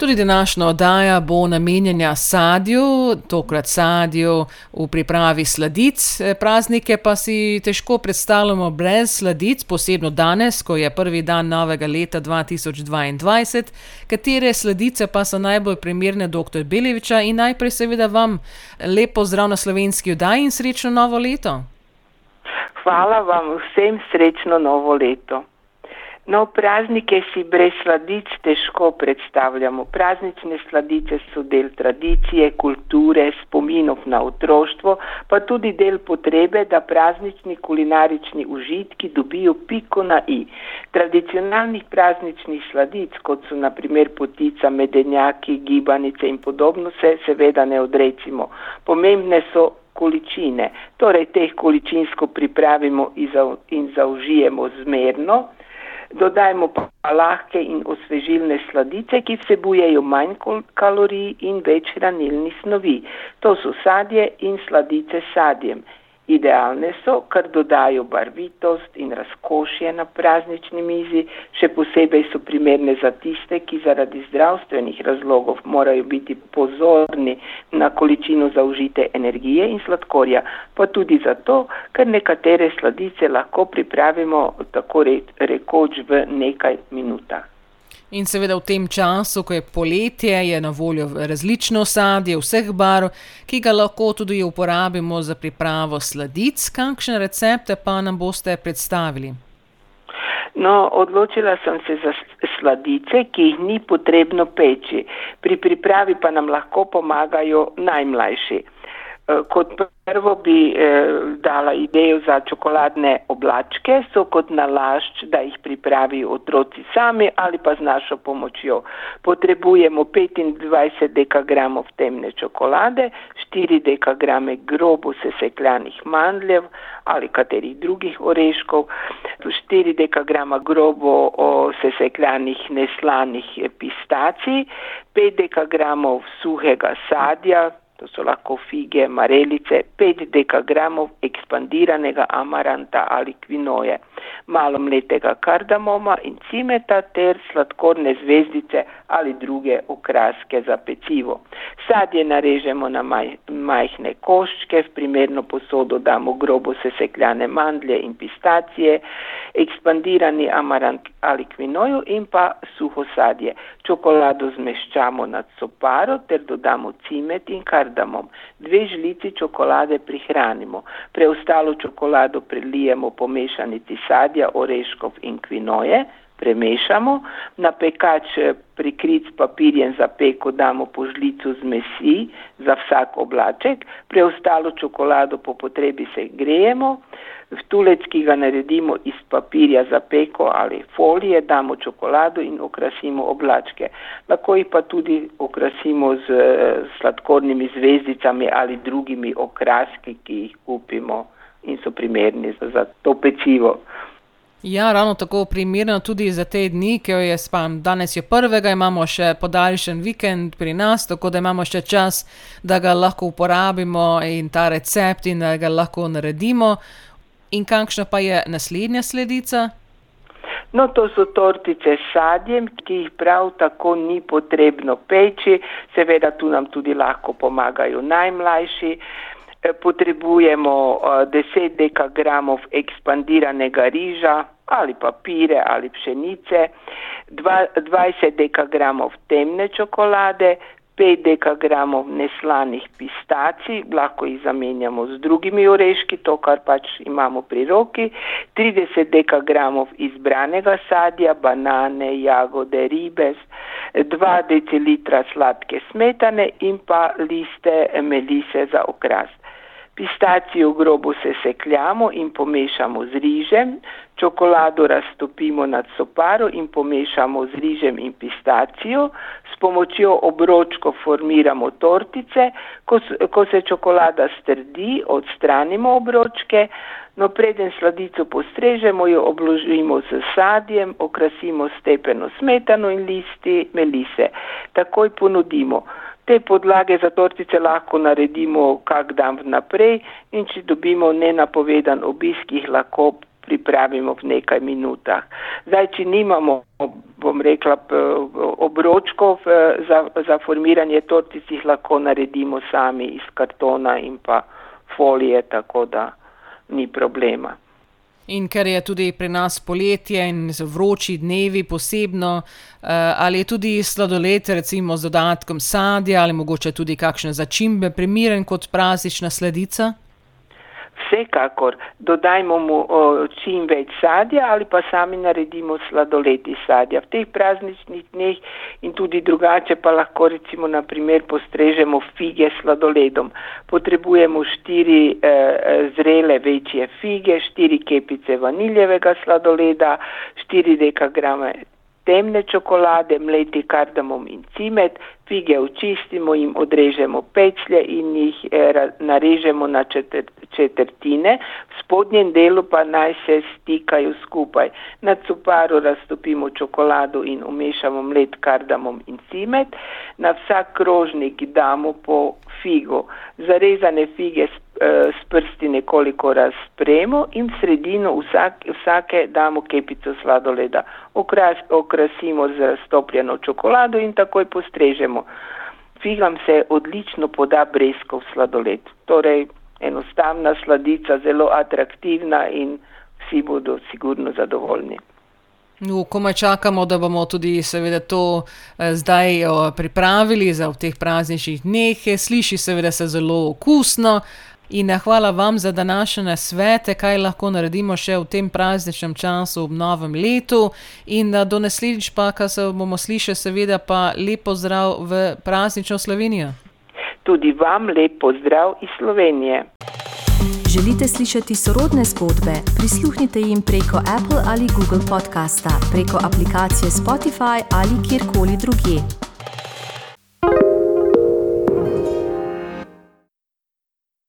Tudi današnja oddaja bo namenjena sadju, tokrat sadju v pripravi sladic. Praznike pa si težko predstavljamo brez sladic, posebno danes, ko je prvi dan novega leta 2022. Katere sladice pa so najbolj primerne, dr. Beleviča, in najprej seveda vam lepo zdrav na slovenski oddaji in srečno novo leto. Hvala vam vsem srečno novo leto. No, praznike si brez sladic težko predstavljamo. Praznične sladice so del tradicije, kulture, spominov na otroštvo, pa tudi del potrebe, da praznični kulinarični užitki dobijo piko na i. Tradicionalnih prazničnih sladic, kot so naprimer potica, medenjaki, gibanice in podobno, se seveda ne odrecimo. Pomembne so količine, torej teh količinsko pripravimo in zaužijemo zmerno. Dodajmo pa lahke in osvežilne sladice, ki vsebujejo manj kalorij in več hranilnih snovi. To so sadje in sladice s sadjem. Idealne so, ker dodajo barvitost in razkošje na praznični mizi, še posebej so primerne za tiste, ki zaradi zdravstvenih razlogov morajo biti pozorni na količino zaužite energije in sladkorja, pa tudi zato, ker nekatere sladice lahko pripravimo tako rekoč v nekaj minutah. In seveda v tem času, ko je poletje, je na voljo različno sadje vseh barv, ki ga lahko tudi uporabimo za pripravo sladic. Kakšne recepte pa nam boste predstavili? No, odločila sem se za sladice, ki jih ni potrebno peči. Pri pripravi pa nam lahko pomagajo najmlajši. Eh, kot prvo bi eh, dala idejo za čokoladne oblačke, so kot nalašč, da jih pripravijo otroci sami ali pa z našo pomočjo. Potrebujemo 25 dekagramov temne čokolade, 4 dekagrame grobo sesekljanih mandljev ali katerih drugih oreškov, 4 dekagrama grobo sesekljanih neslanih pistacij, 5 dekagramov suhega sadja, to so lahko fige, marelice, 5 dekagramov ekspandiranega amaranta ali kvinoje, malo mletega kardamoma in cimeta ter sladkorne zvezdice ali druge okraske za pecivo. Sadje narežemo na maj, majhne koščke, v primerno posodo damo grobo sesekljane mandlje in pistacije, ekspandirani amarant ali kvinoju in pa suho sadje. Čokolado zmeščamo nad soparo ter dodamo cimet in kardamom. Dve žlici čokolade prihranimo. Preostalo čokolado prelijemo po mešanici sadja, oreškov in kvinoje premešamo, na pekač eh, prikrit s papirjem za peko damo po žlicu zmesi za vsak oblaček, preostalo čokolado po potrebi se grejemo, v tulec, ki ga naredimo iz papirja za peko ali folije, damo čokolado in okrasimo oblačke. Lahko jih pa tudi okrasimo z eh, sladkornimi zvezdicami ali drugimi okraski, ki jih kupimo in so primerni za to pecivo. Ja, ravno tako primerno tudi za te dni, ki je spam. Danes je prvega, imamo še podaljšen vikend pri nas, tako da imamo še čas, da ga lahko uporabimo in ta recept in da ga lahko naredimo. In kakšna pa je naslednja sledica? No, to so tortice s sadjem, ki jih prav tako ni potrebno peči, seveda tu nam tudi lahko pomagajo najmlajši. Eh, potrebujemo 10 eh, dekagramov ekspandiranega riža ali papire ali pšenice, 20 dekagramov temne čokolade, 5 dekagramov neslanih pistacij, lahko jih zamenjamo z drugimi oreški, to kar pač imamo pri roki, 30 dekagramov izbranega sadja, banane, jagode, ribes, 2 decilitra sladke smetane in pa liste melise za okras. Pistacijo grobo sesekljamo in pomešamo z rižem, čokolado raztopimo nad soparo in pomešamo z rižem in pistacijo, s pomočjo obročko formiramo tortice, ko, ko se čokolada strdi, odstranimo obročke, no preden sladico postrežemo, jo obložimo z sadjem, okrasimo stepeno smetano in listi melise, takoj ponudimo. Te podlage za tortice lahko naredimo kak dan vnaprej in če dobimo nenapovedan obisk, jih lahko pripravimo v nekaj minutah. Zdaj, če nimamo, bom rekla, obročkov za, za formiranje tortic, jih lahko naredimo sami iz kartona in pa folije, tako da ni problema. In ker je tudi pri nas poletje in vroči dnevi posebno, ali je tudi sladoled recimo z dodatkom sadja ali mogoče tudi kakšne začimbe primeren kot praznična sladica? Vsekakor dodajmo mu o, čim več sadja ali pa sami naredimo sladoled iz sadja. V teh prazničnih dneh in tudi drugače pa lahko recimo naprimer postrežemo fige s sladoledom. Potrebujemo štiri eh, zrele večje fige, štiri kepice vaniljevega sladoleda, štiri dekagrame temne čokolade, mleti kardamom in cimet, fige očistimo, jim odrežemo peclje in jih eh, narežemo na četrtine, v spodnjem delu pa naj se stikajo skupaj. Na cuparu raztopimo čokolado in umešamo mlet kardamom in cimet, na vsak krožnik damo po figo. Zarezane fige s, e, s prsti nekoliko razpremo in v sredino vsak, vsake damo kepico sladoleda. Okras, okrasimo z raztopljeno čokolado in takoj postrežemo. Figam se odlično poda breskov sladoled. Torej, enostavna sladica, zelo atraktivna in vsi bodo sigurno zadovoljni. No, komaj čakamo, da bomo tudi seveda to eh, zdaj o, pripravili za v teh prazničnih dneh. Sliši seveda se zelo okusno. In hvala vam za današnje svete, kaj lahko naredimo še v tem prazničnem času, v novem letu. In do naslednjič, pa, kar se bomo slišali, seveda pa lepo zdrav v praznično Slovenijo. Tudi vam lepo zdrav iz Slovenije. Želite slišati sorodne zgodbe? Prisluhnite jim preko Apple ali Google podcasta, preko aplikacije Spotify ali kjerkoli drugje.